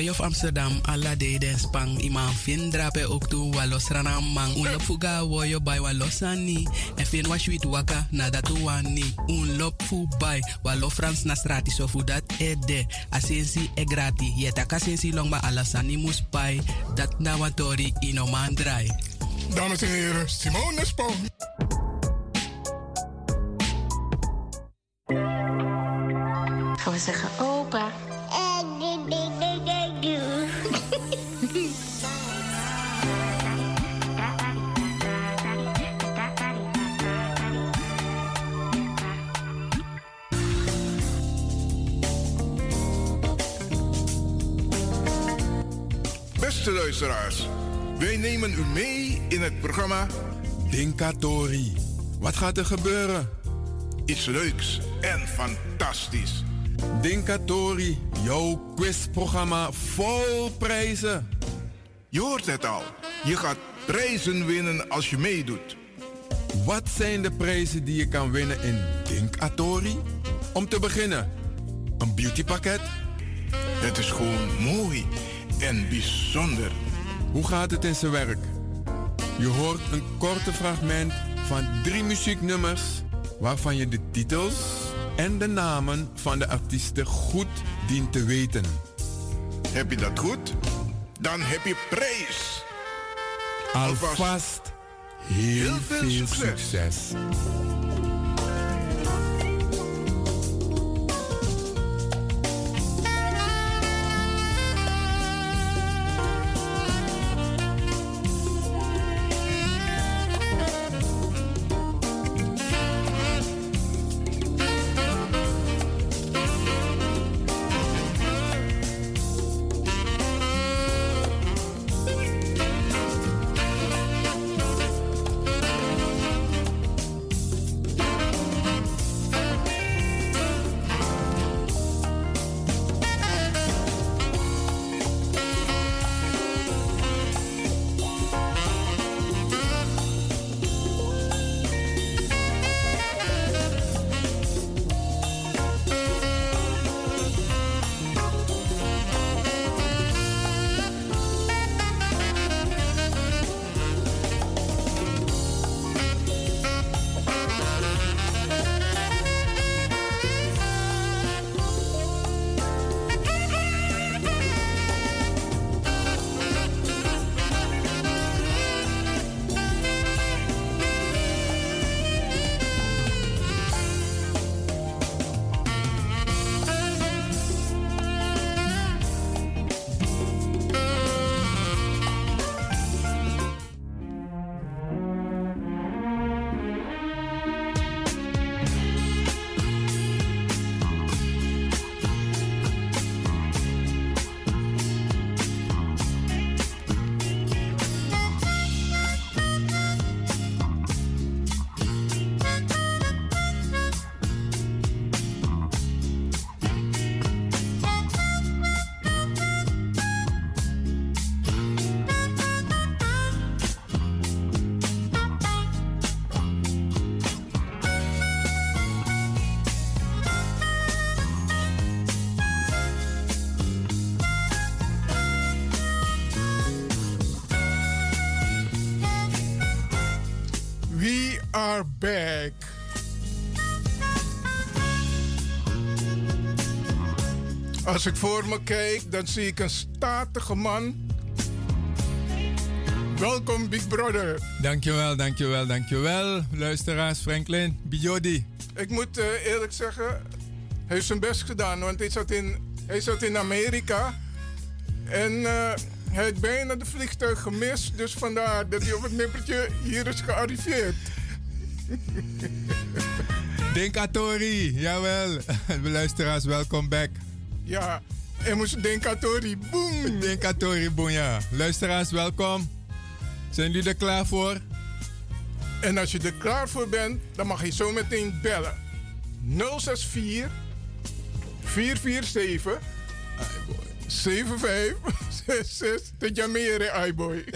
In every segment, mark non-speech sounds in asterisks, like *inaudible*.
Of Amsterdam, alla de den spang iman fin drape ook toe walos rana mang. Un lop fuga woyo by walosani. En fin was wit waka na dat wani. Un lop fu by walo Frans na strati so fu dat ede. Asensi e grati. Yeta kasensi long ba alasani mus pai. Dat na watori ino man drai. Dames en heren, Simone Spong. Gaan we zeggen opa. Beste luisteraars, wij nemen u mee in het programma Dinkatori. Wat gaat er gebeuren? Iets leuks en fantastisch. Dinkatori, jouw quizprogramma vol prijzen. Je hoort het al. Je gaat prijzen winnen als je meedoet. Wat zijn de prijzen die je kan winnen in Dinkatori? Om te beginnen, een beautypakket. Het is gewoon mooi en bijzonder. Hoe gaat het in zijn werk? Je hoort een korte fragment van drie muzieknummers waarvan je de titels en de namen van de artiesten goed dient te weten. Heb je dat goed? Dan heb je prijs. Alvast heel, veel, succes. Als ik voor me kijk, dan zie ik een statige man. Welkom, Big Brother. Dankjewel, dankjewel, dankjewel. Luisteraars, Franklin, Bijodi. Ik moet eh, eerlijk zeggen, hij heeft zijn best gedaan, want hij zat in, hij zat in Amerika. En eh, hij heeft bijna de vliegtuig gemist, dus vandaar dat hij op het nippertje hier is gearriveerd. Dinkatori, jawel. *laughs* Luisteraars, welkom back. Ja, en moest Dinkatori, boom. Dinkatori, boom, ja. Luisteraars, welkom. Zijn jullie er klaar voor? En als je er klaar voor bent, dan mag je zo meteen bellen. 064 447 7566 Te jamere, iBoy. *laughs*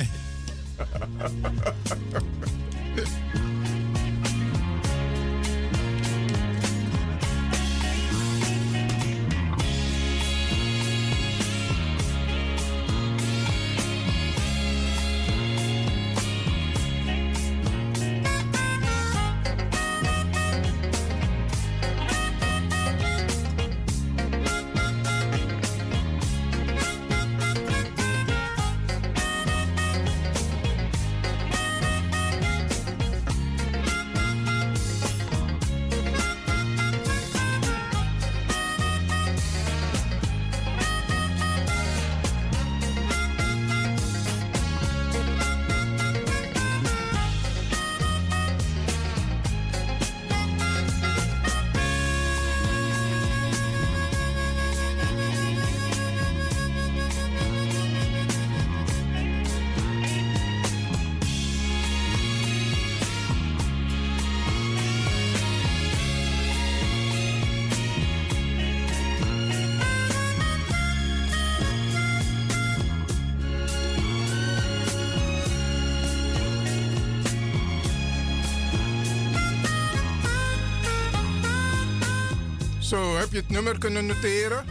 Zo, heb je het nummer kunnen noteren?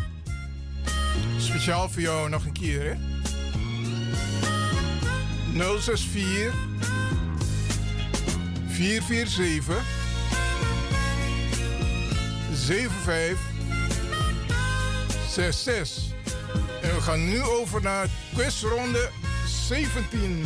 Speciaal voor jou nog een keer, hè? 064 447 7566. En we gaan nu over naar quizronde 17.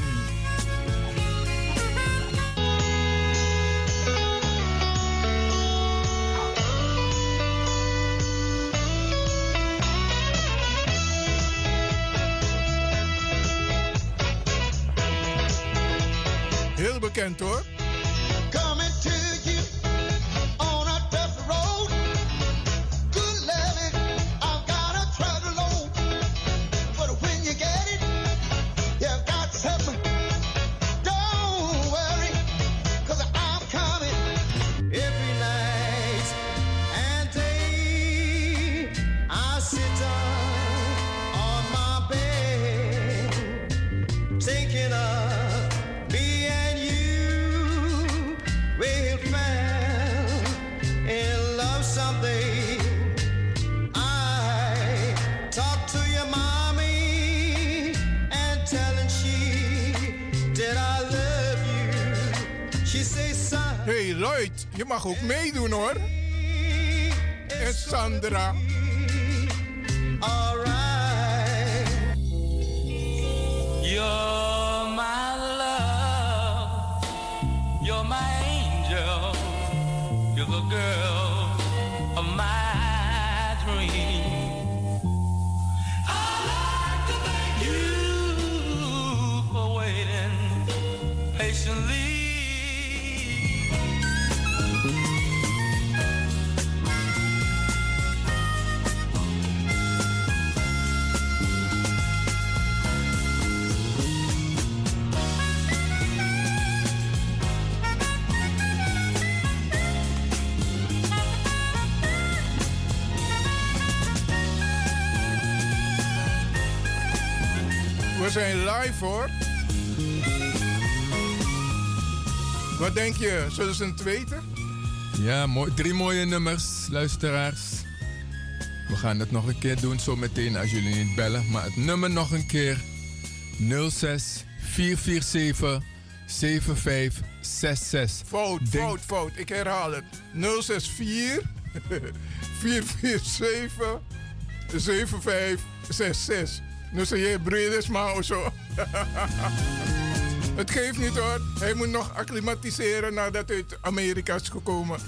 Mag ook meedoen hoor. En Sandra. Hoor. Wat denk je? Zullen ze het weten? Ja, mooi, drie mooie nummers, luisteraars. We gaan het nog een keer doen zo meteen als jullie niet bellen. Maar het nummer nog een keer. 06 447 7566. Fout, Denk- fout, fout. Ik herhaal het. 064 447 7566. Nu zeg je broeders maar zo. *laughs* Het geeft niet hoor. Hij moet nog acclimatiseren nadat hij uit Amerika is gekomen.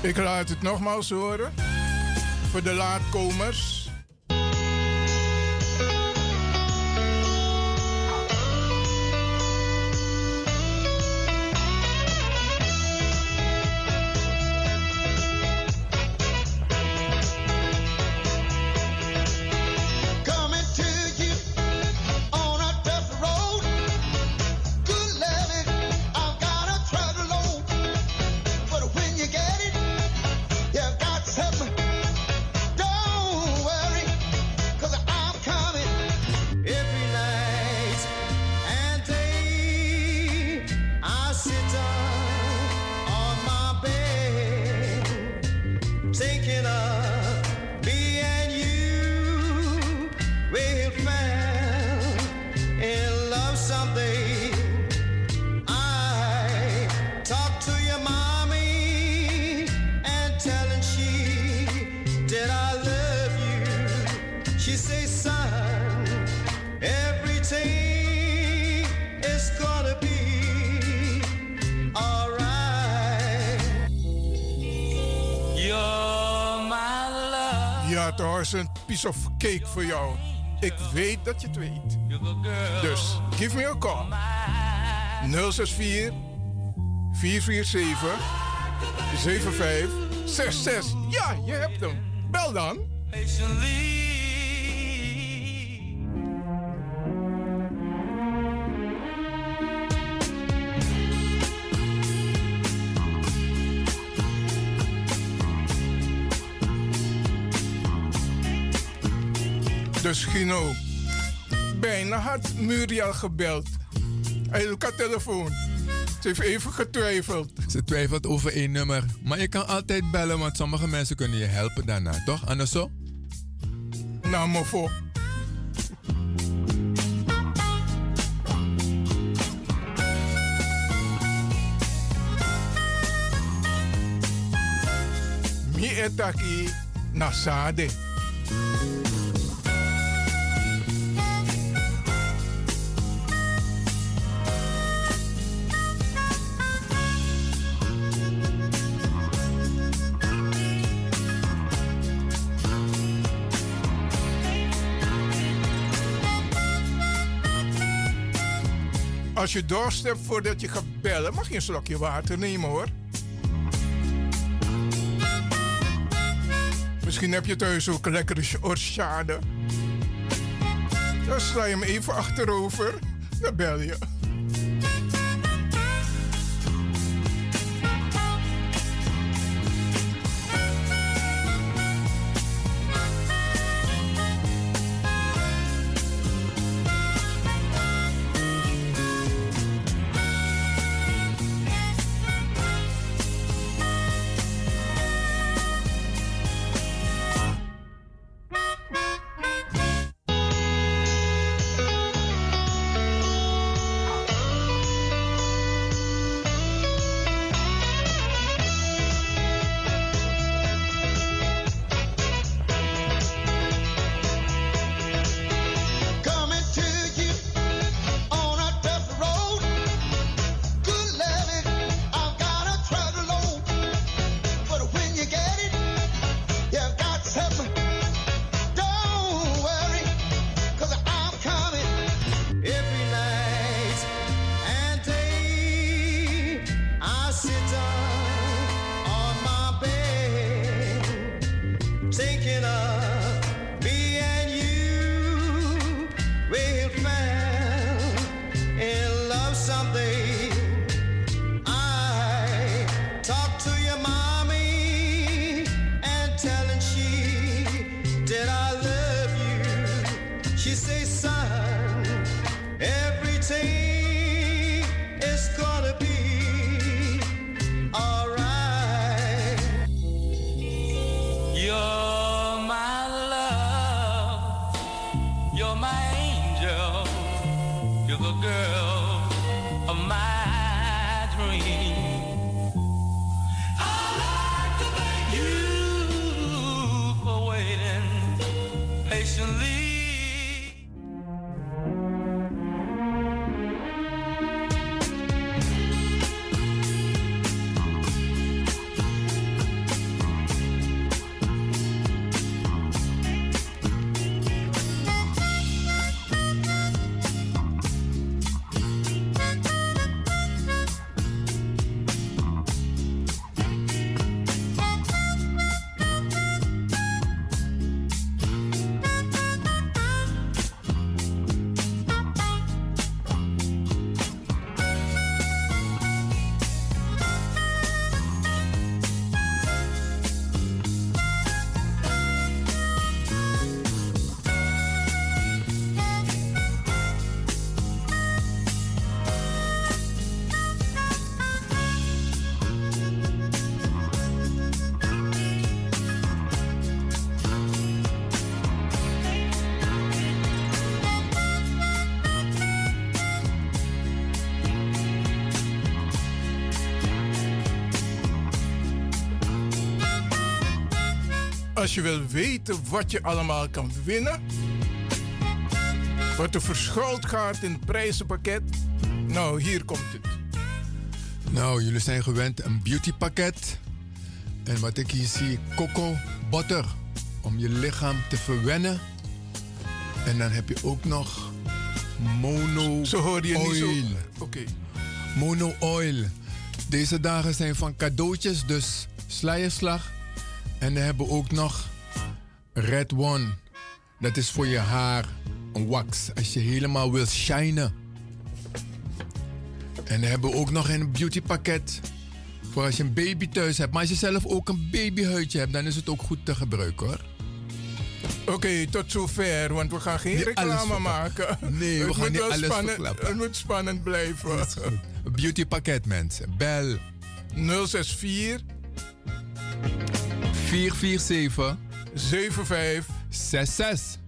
Ik laat het nogmaals horen. Voor de laatkomers. She says, son, everything is gonna be alright. You're my love. Ja, is een piece of cake voor jou. Ik weet dat je het weet. Dus give me a call. 064 447 7566. Ja, je hebt hem. Bel dan. Dus Gino, bijna had Muriel gebeld. Hij doet telefoon. Ze heeft even getwijfeld. Ze twijfelt over één nummer. Maar je kan altijd bellen, want sommige mensen kunnen je helpen daarna, toch? Anders zo? Nou, mofo. Mi etaki nasade. Als je dorst hebt voordat je gaat bellen, mag je een slokje water nemen hoor. Misschien heb je thuis ook lekkere orchade. Dan sla je hem even achterover, dan bel je. Girl je wil weten wat je allemaal kan winnen, wat er verschuild gaat in het prijzenpakket, nou hier komt het. Nou, jullie zijn gewend een beautypakket. En wat ik hier zie, coco butter. Om je lichaam te verwennen. En dan heb je ook nog mono Zo hoor je niet zo. oil. Oké. Mono oil. Deze dagen zijn van cadeautjes, dus slijerslag. En dan hebben we ook nog Red One. Dat is voor je haar. Een wax. Als je helemaal wil shinen. En dan hebben we ook nog een beautypakket. Voor als je een baby thuis hebt. Maar als je zelf ook een babyhuidje hebt, dan is het ook goed te gebruiken hoor. Oké, tot zover, want we gaan geen Niet reclame maken. Nee, we gaan niet alles spannend, verklappen. Het moet spannend blijven. Beauty pakket mensen. Bel 064 447 75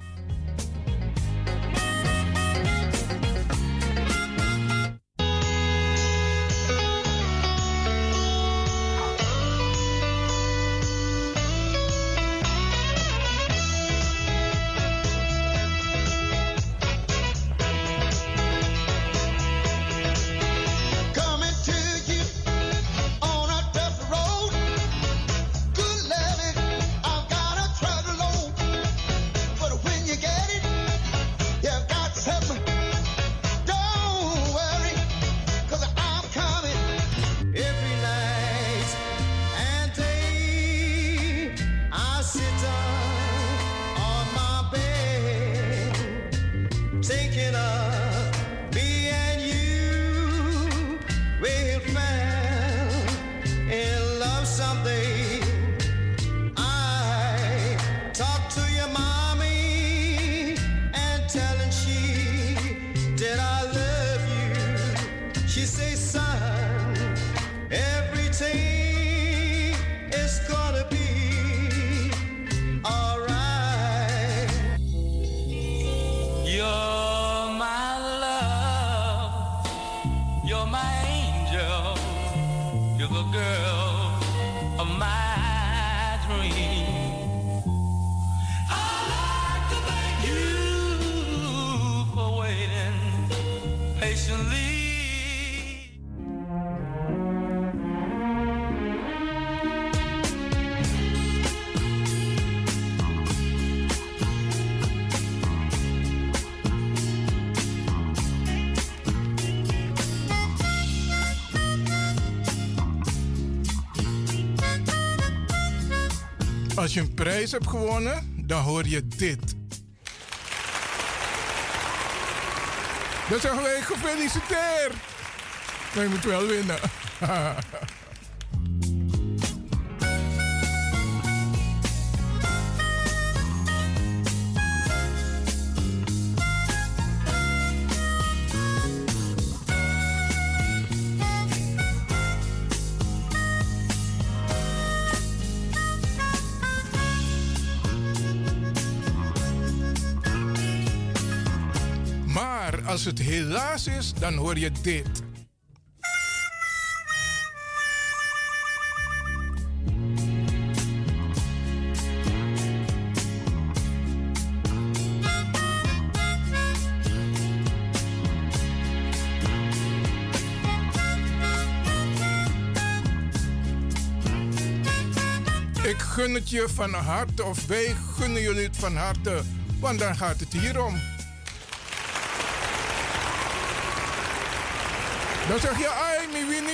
prijs hebt gewonnen, dan hoor je dit. Dan zeggen wij gefeliciteerd. Maar je moet wel winnen. *laughs* als het helaas is, dan hoor je dit. Ik gun het je van harte, of wij gunnen jullie het van harte, want dan gaat het hier om. Dan zeg je, ai, mi winnie,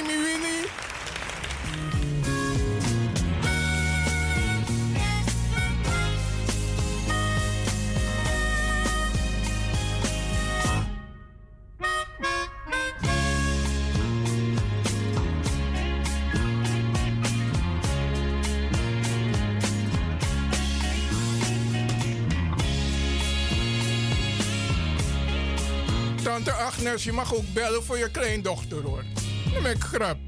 Agnes, je mag ook bellen voor je kleindochter hoor. Dan ben ik grap.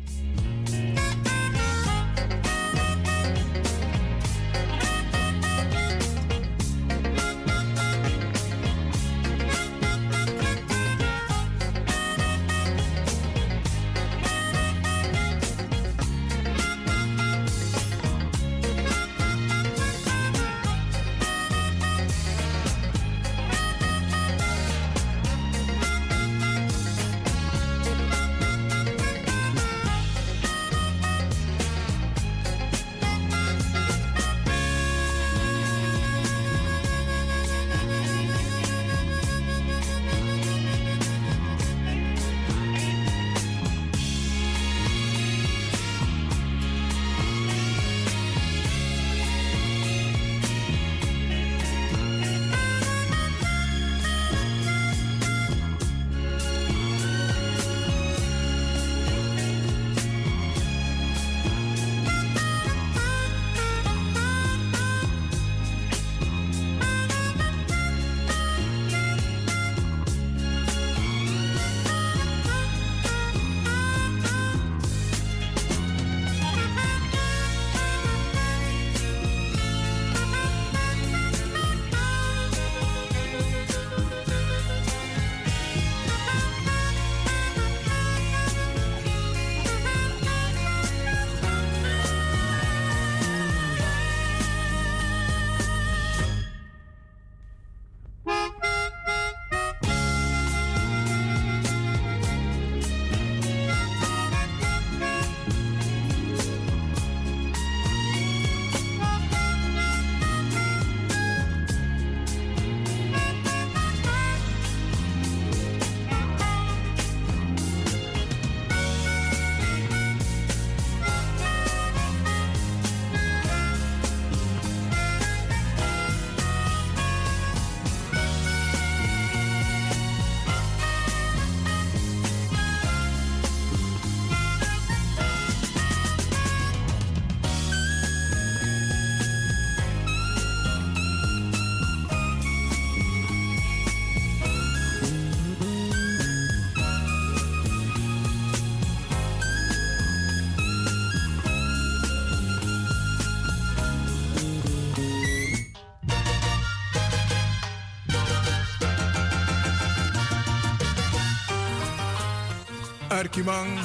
Kimang.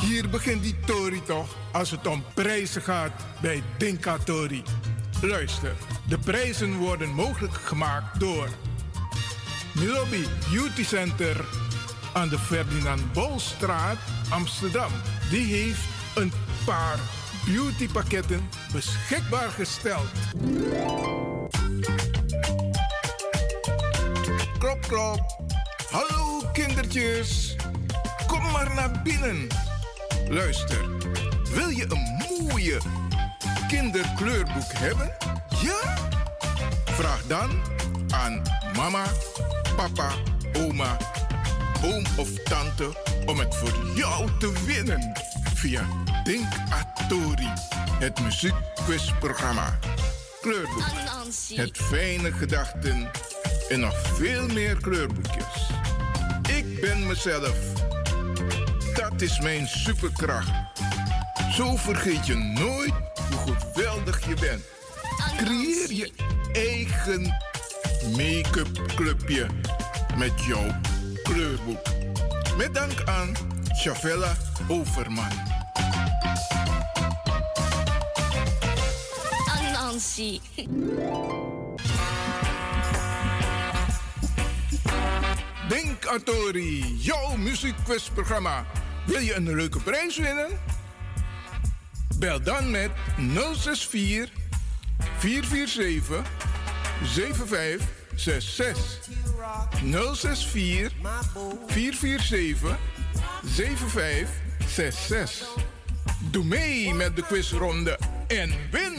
Hier begint die Tori toch als het om prijzen gaat bij Dinka Tori. Luister, de prijzen worden mogelijk gemaakt door Milobi Beauty Center aan de Ferdinand Bolstraat, Amsterdam. Die heeft een paar beautypakketten beschikbaar gesteld. Klop, klop. Hallo kindertjes. Kom maar naar binnen. Luister, wil je een mooie kinderkleurboek hebben? Ja? Vraag dan aan mama, papa, oma, oom of tante om het voor jou te winnen via Denk Atori, het muziekquizprogramma. Kleurboek, het fijne gedachten en nog veel meer kleurboekjes. Ben mezelf. Dat is mijn superkracht. Zo vergeet je nooit hoe geweldig je bent. Creëer je eigen make-up clubje met jouw kleurboek. Met dank aan Chavella Overman. Anansi. Denk Atori, jouw muziekquizprogramma. Wil je een leuke prijs winnen? Bel dan met 064 447 7566. 064 447 7566. Doe mee met de quizronde en win!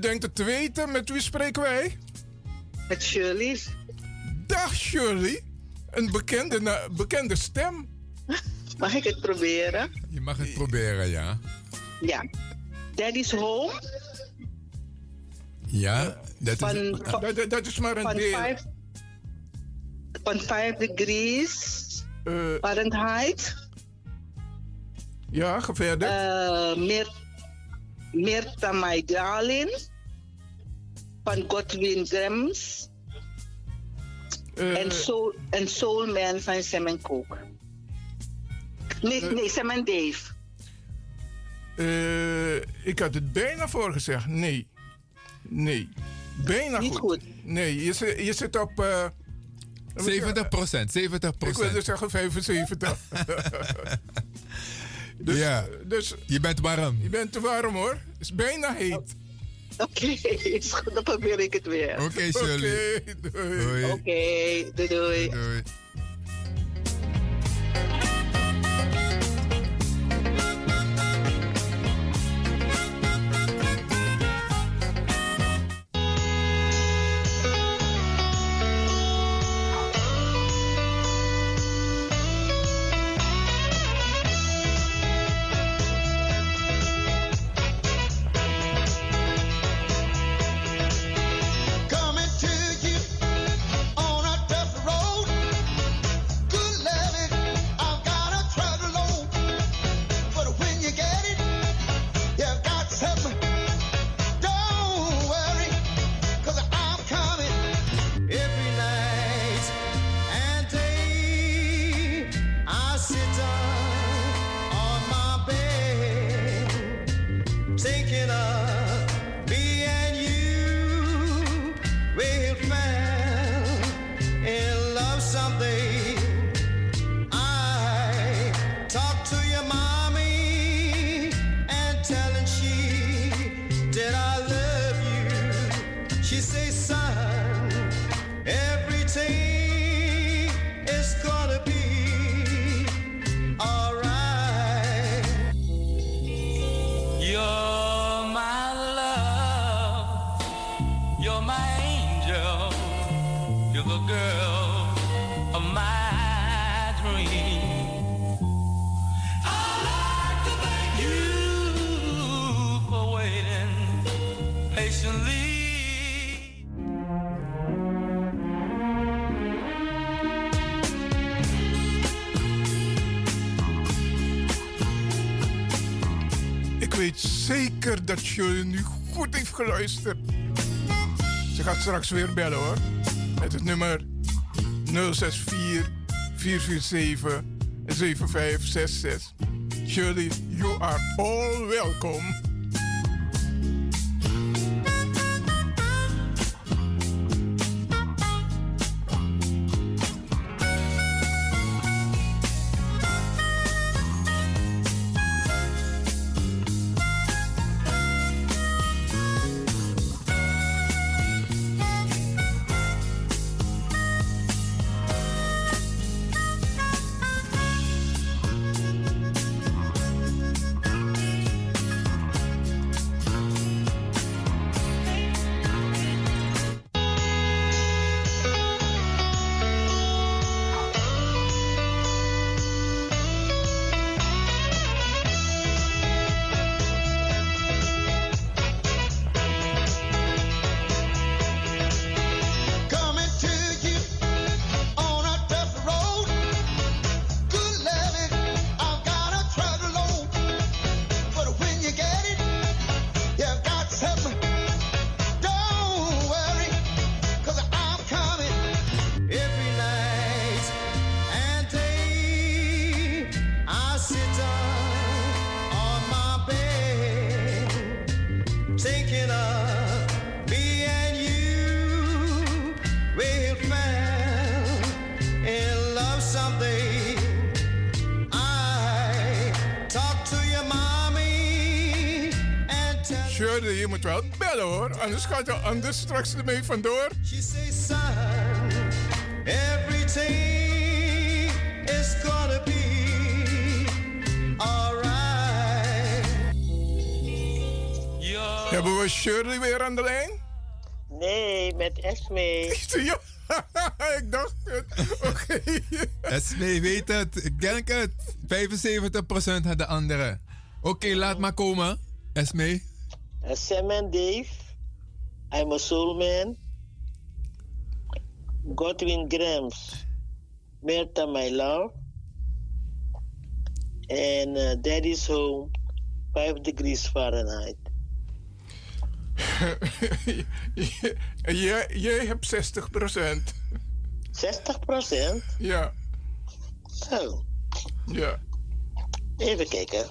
Denkt het te weten, met wie spreken wij? Met Shirley. Dag Shirley, een bekende, bekende stem. Mag ik het proberen? Je mag het proberen, ja. Ja. Daddy's Home. Ja, dat is... Van, van, Dat, dat- is maar een van, deel. vijf, van 5 degrees Eh, Fahrenheit. ja, verder. Uh, Mir, Mirta Maidalin. Van Godwin Grams. Eh, en, soul, en Soulman van Sam en Coke. Nee, Eh. nee, Sam en Dave. eh, ik had het bijna voor gezegd. Nee. Nee. Bijna Niet goed. goed. Nee, je zit, je zit op... eh, 70 procent, 70% Ik wilde zeggen 75. *laughs* *laughs* dus, Ja. dus Je bent warm. je bent te warm hoor. Het is bijna heet. *laughs* Oké, is goed, dan probeer ik het weer. Oké, Oké, doei. Doei. Oké, doei doei. Doei. Dat Shirley nu goed heeft geluisterd. Ze gaat straks weer bellen hoor. Met het nummer 064 447 7566. Shirley, you are all welcome. Bellen hoor. Anders gaat je anders straks ermee vandoor. she say, son, everything is gonna be alright. Hebben we Shirley weer aan de lijn? Nee, met Esme. Ja, *laughs* ik dacht het. Oké. *laughs* Esme weet het. Ik denk het. 75 procent had de andere. Oké, laat maar komen. Esme. Sam en Dave. I'm a Soul Man. Godwin Grams. Merta My Love. En uh, Daddy's Home. 5 degrees Fahrenheit. *laughs* jij, jij hebt 60 procent. 60 procent? Ja. Zo. Ja. Even kijken.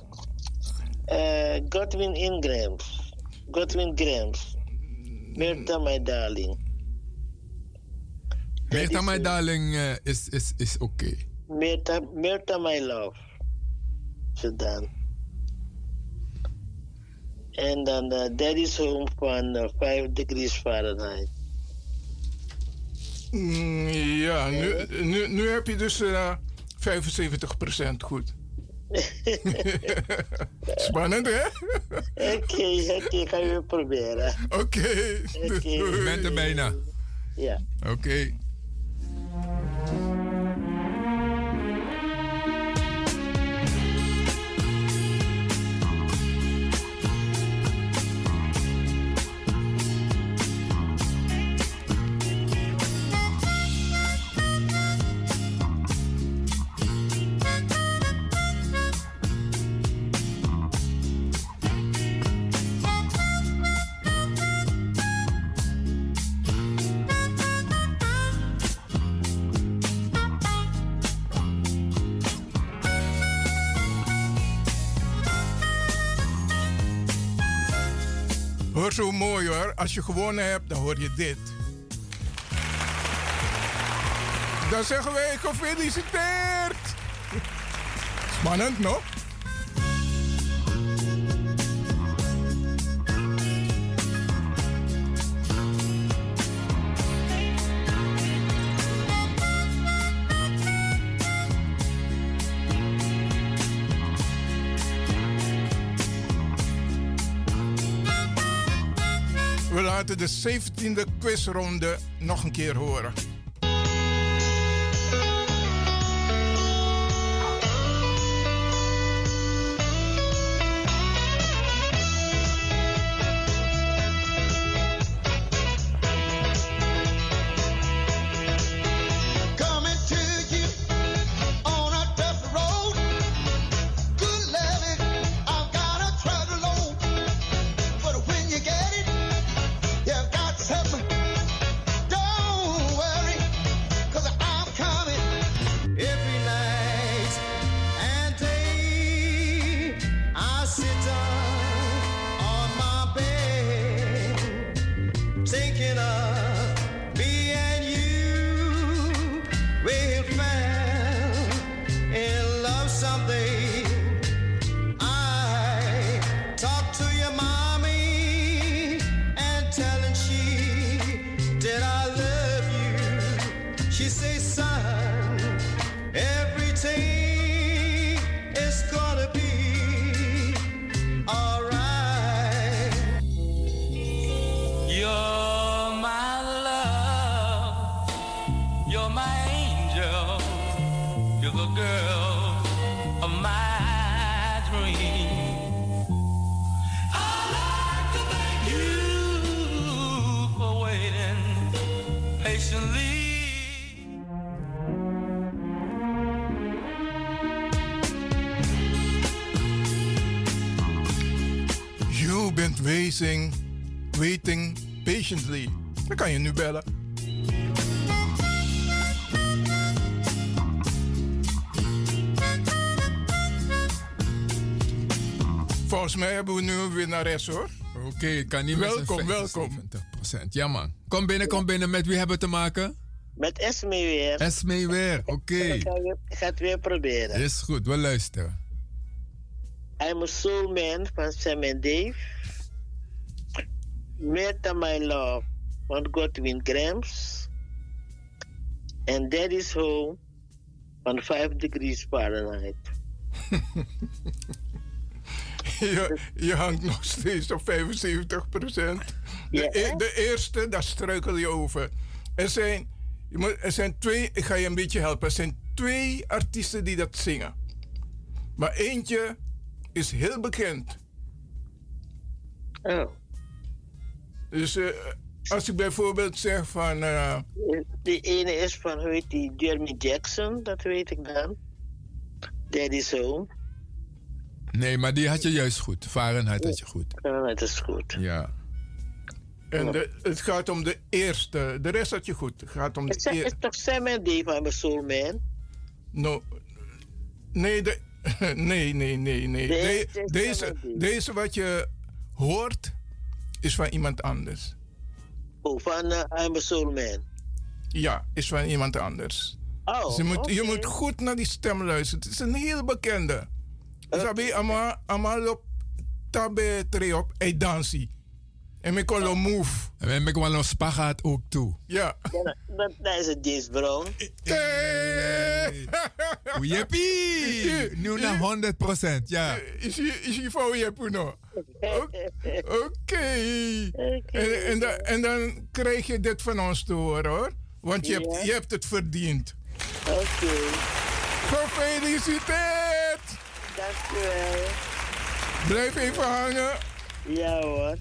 Uh, Godwin Ingrams. Godwin Grams. Merta My Darling. Merta My Darling uh, is, is, is oké. Okay. My Love. Zodan. En dan uh, Daddy's Home van uh, 5 degrees Fahrenheit. Mm, ja, nu, nu, nu heb je dus uh, 75% goed. *laughs* Spannend, hè? Oké, oké, okay, ga je proberen. Oké. Okay. Okay. Je bent er bijna. Ja. Oké. Als je gewonnen hebt, dan hoor je dit. Dan zeggen wij gefeliciteerd. Spannend, nog? Laten de 17e quizronde nog een keer horen. Waiting patiently. You bent waiting, waiting patiently. Dan kan je nu bellen. Volgens mij hebben we nu een winnares hoor. Oké, kan niet met Welkom, welkom. 75%. Ja man. Kom binnen, kom binnen. Met wie hebben we te maken? Met Esme weer. Esme weer. Oké. Ik ga, weer- ik ga het weer proberen. Is goed, we luisteren. I'm a Soul Man van Sam en Dave. Meta My Love van Godwin Grams. En Daddy's Home van 5 degrees Fahrenheit. *laughs* *laughs* Je, je hangt nog steeds op 75 De, Ja. e- de eerste, daar struikel je over. Er zijn, je moet, er zijn twee, ik ga je een beetje helpen. Er zijn twee artiesten die dat zingen. Maar eentje is heel bekend. Oh, Dus eh, als ik bijvoorbeeld zeg van... eh, Die ene is van, hoe heet die, Jeremy Jackson, dat weet ik dan. Daddy's Home. Nee, maar die had je juist goed. Fahrenheit had je goed. Dat is goed. Ja. en de, het gaat om de eerste. De rest had je goed. Het gaat om Het de eerste. is toch Sam en Dave, I'm a soul man? No, nee, de, *laughs* nee, nee, nee, nee. De- deze, deze wat je hoort, is van iemand anders. Oh, van uh, I'm a soul man. Ja, is van iemand anders. Oh, Dus je, moet, je moet goed naar die stem luisteren. Het is een heel bekende. Dus heb je ama, ama op tabe tre op e dansi. En ik kon move. En ik een spagaat ook toe. Ja. Ja, dat, is het James Brown. Jeppie! Nu naar 100 procent, ja. Is je, is je voor je puno? Oké. En, en, dan, en dan krijg je dit van ons te horen hoor. Want je, hebt, je hebt het verdiend. Oké, Gefeliciteerd! Dankjewel. Blijf even hangen. Ja hoor.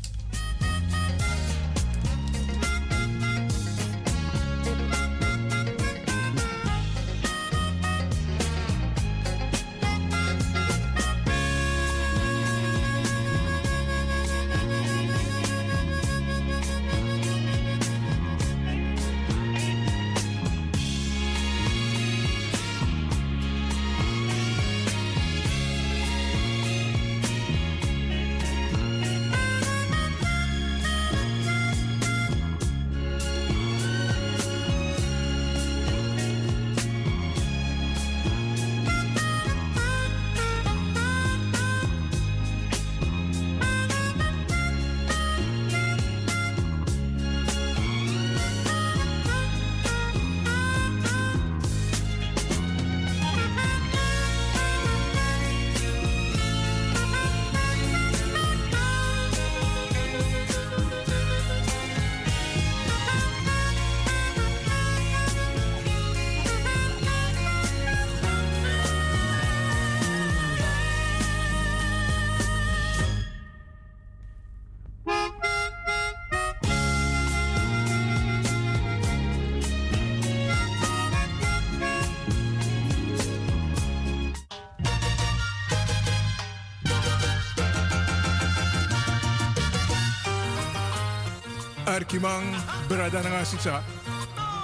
Arkimang, Bradananga Sitsa.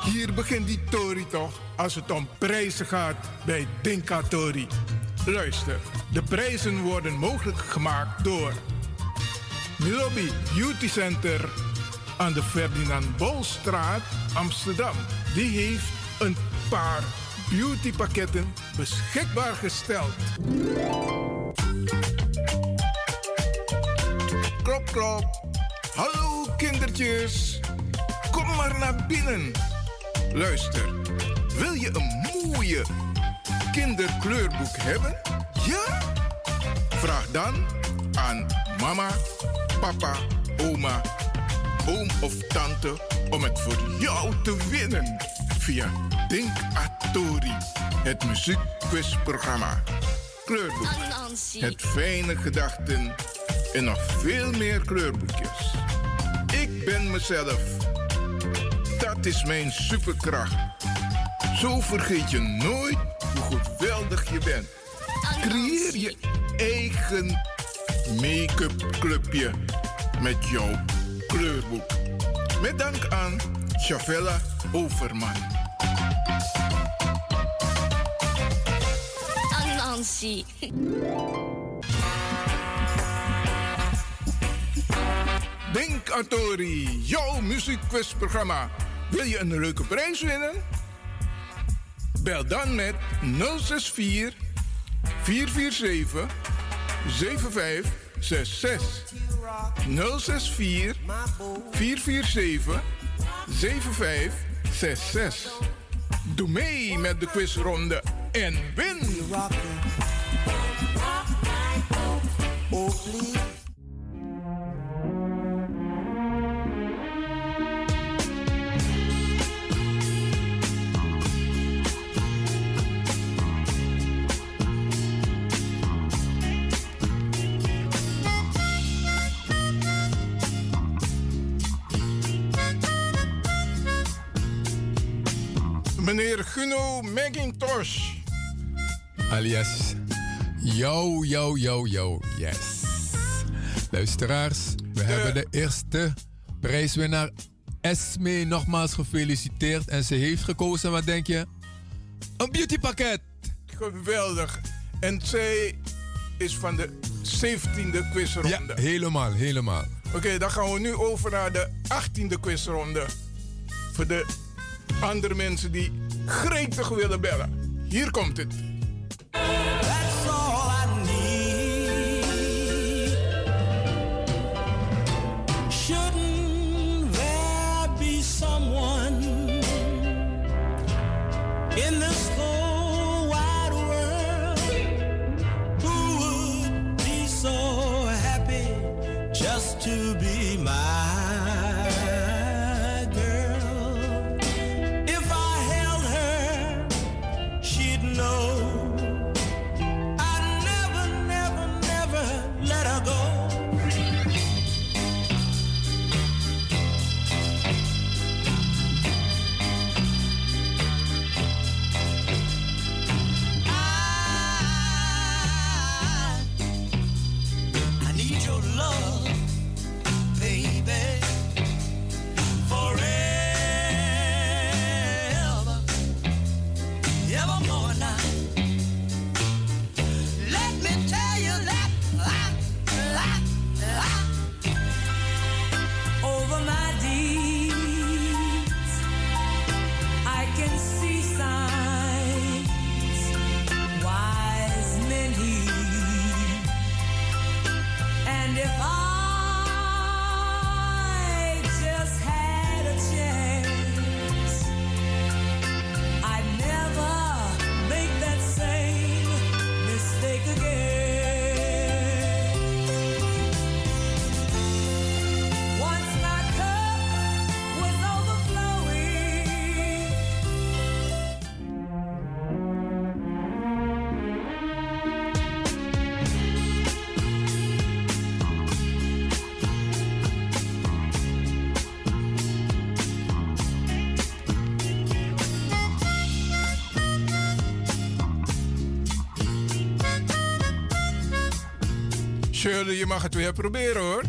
Hier begint die Tori toch als het om prijzen gaat bij Dinka Tori. Luister, de prijzen worden mogelijk gemaakt door Milobi Beauty Center aan de Ferdinand Bolstraat, Amsterdam. Die heeft een paar beautypakketten beschikbaar gesteld. Klop, klop. Hallo kindertjes. Kom maar naar binnen. Luister, wil je een mooie kinderkleurboek hebben? Ja? Vraag dan aan mama, papa, oma, oom of tante om het voor jou te winnen. Via Denk Atori, het muziekquizprogramma. Kleurboek, het fijne gedachten en nog veel meer kleurboekjes. Ik ben mezelf. Dat is mijn superkracht. Zo vergeet je nooit hoe geweldig je bent. Creëer je eigen make-up clubje met jouw kleurboek. Met dank aan Chavella Overman. Anansi. Denk Atori, jouw muziekquizprogramma. Wil je een leuke prijs winnen? Bel dan met 064 447 7566. 064 447 7566. Doe mee met de quizronde en win! Oh. Guno McIntosh. Alias. Yo, yo, yo, yo. Yes. Luisteraars, we hebben de eerste prijswinnaar Esme nogmaals gefeliciteerd. En ze heeft gekozen, wat denk je? Een beautypakket. Geweldig. En zij is van de 17e quizronde. Ja, helemaal, helemaal. Oké, dan gaan we nu over naar de 18e quizronde. Voor de andere mensen die gretig willen bellen. Hier komt het. Shirley, je mag het weer proberen hoor.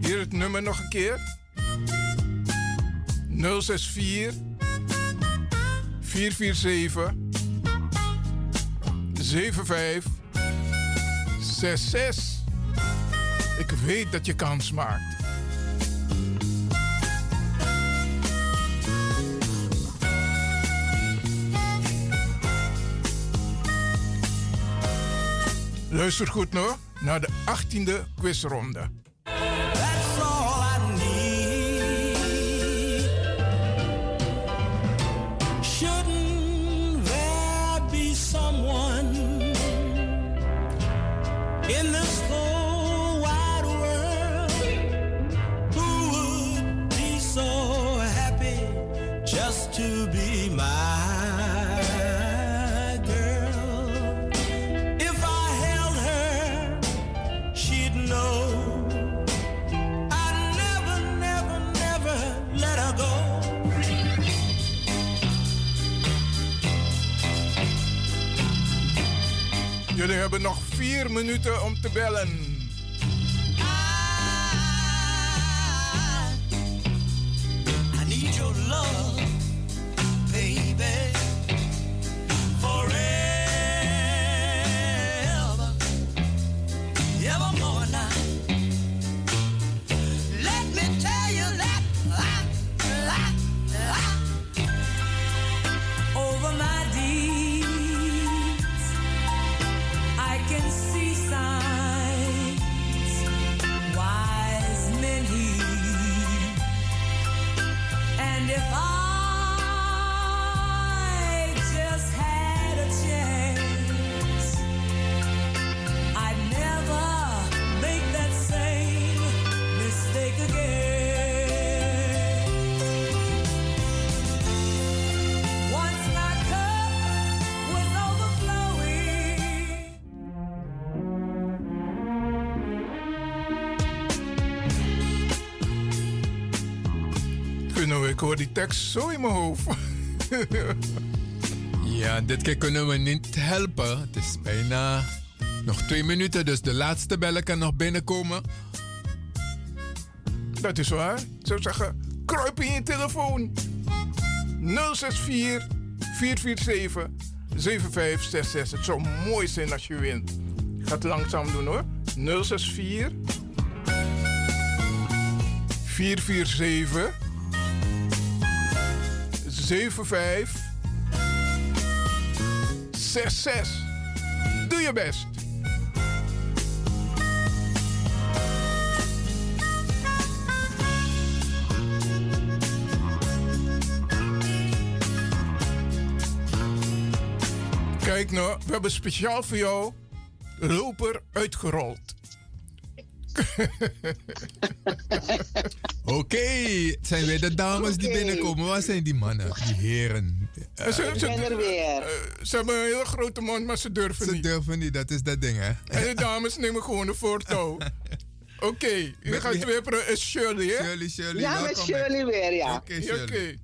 Hier het nummer nog een keer. 064 447 75 66. Ik weet dat je kans maakt. Luister goed nog naar de 18e quizronde. Jullie hebben nog vier minuten om te bellen. Tekst zo in mijn hoofd. *laughs* Ja, dit keer kunnen we niet helpen. Het is bijna nog twee minuten, dus de laatste bellen kan nog binnenkomen. Dat is waar. Ik zou zeggen, kruip in je telefoon. 064 447 7566. Het zou mooi zijn als je wint. Ik ga het langzaam doen hoor. 064 447 75 66. Doe je best. Kijk nou, we hebben speciaal voor jou loper uitgerold. *laughs* Oké, het zijn weer de dames die binnenkomen. Waar zijn die mannen, die heren? En ze, ze- er weer. eh, ze hebben een hele grote mond, maar ze durven Ze niet. durven niet, dat is dat ding, hè? En de dames nemen gewoon de voortouw. *laughs* Oké, je Met gaat wie- weer pro- is Shirley, hè? Shirley, Shirley, Ja, met. Shirley weer, ja. Oké. Oké.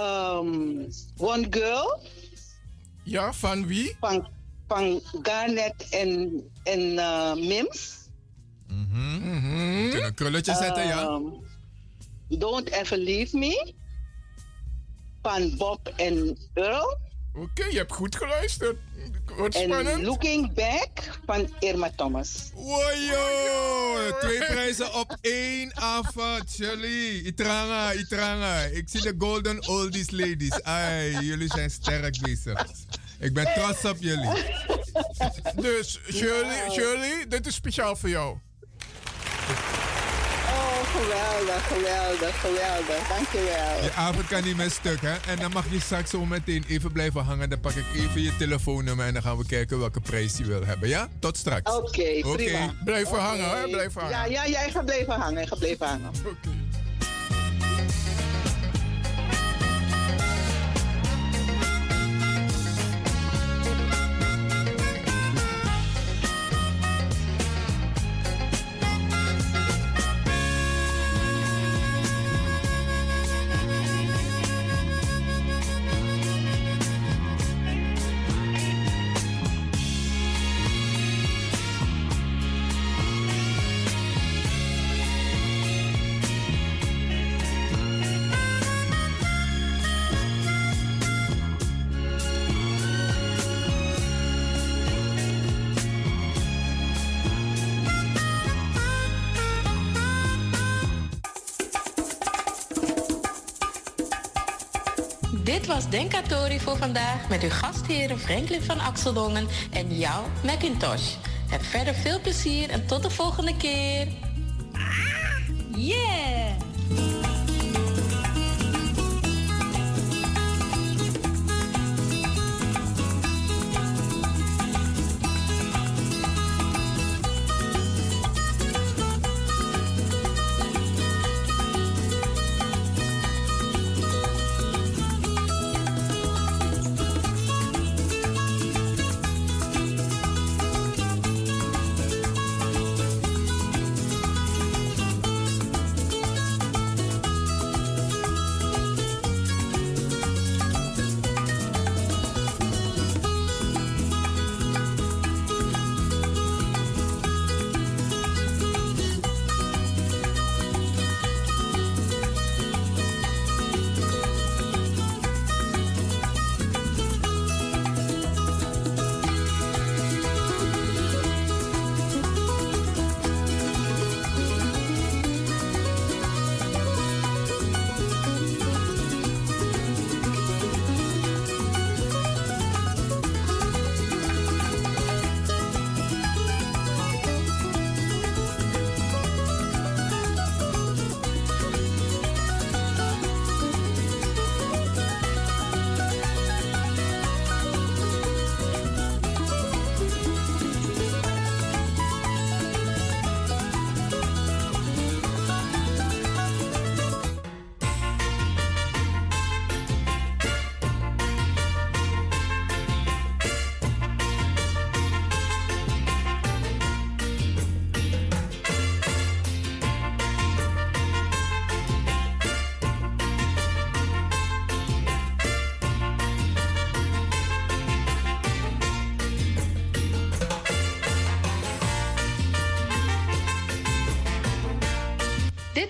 Um, one girl Ja, van wie? van, van Garnet en, en uh, Mims. We kunnen een krulletje zetten, ja? Um, Don't Ever Leave Me. Van Bob en Earl. Oké, je hebt goed geluisterd. En spannend. Looking Back van Irma Thomas. Wojo! Twee prijzen op één avond, Shirley. Itranga, Itranga. Ik zie de Golden Oldies Ladies. Ai, jullie zijn sterk bezig. Ik ben trots op jullie. Dus Shirley, Shirley, dit is speciaal voor jou. Oh, geweldig, geweldig, geweldig. Dankjewel. Je avond kan niet meer stuk, hè? En dan mag je straks zo meteen even blijven hangen. Dan pak ik even je telefoonnummer en dan gaan we kijken welke prijs je wil hebben, ja? Tot straks. Oké, Oké. prima. Oké. hangen, hè? Blijven hangen. Ja, ja, jij gaat blijven hangen. Ga blijven hangen. Oké. Was Denkatori voor vandaag met uw gastheren Franklin van Axeldongen en jou Macintosh. Heb verder veel plezier en tot de volgende keer. Yeah!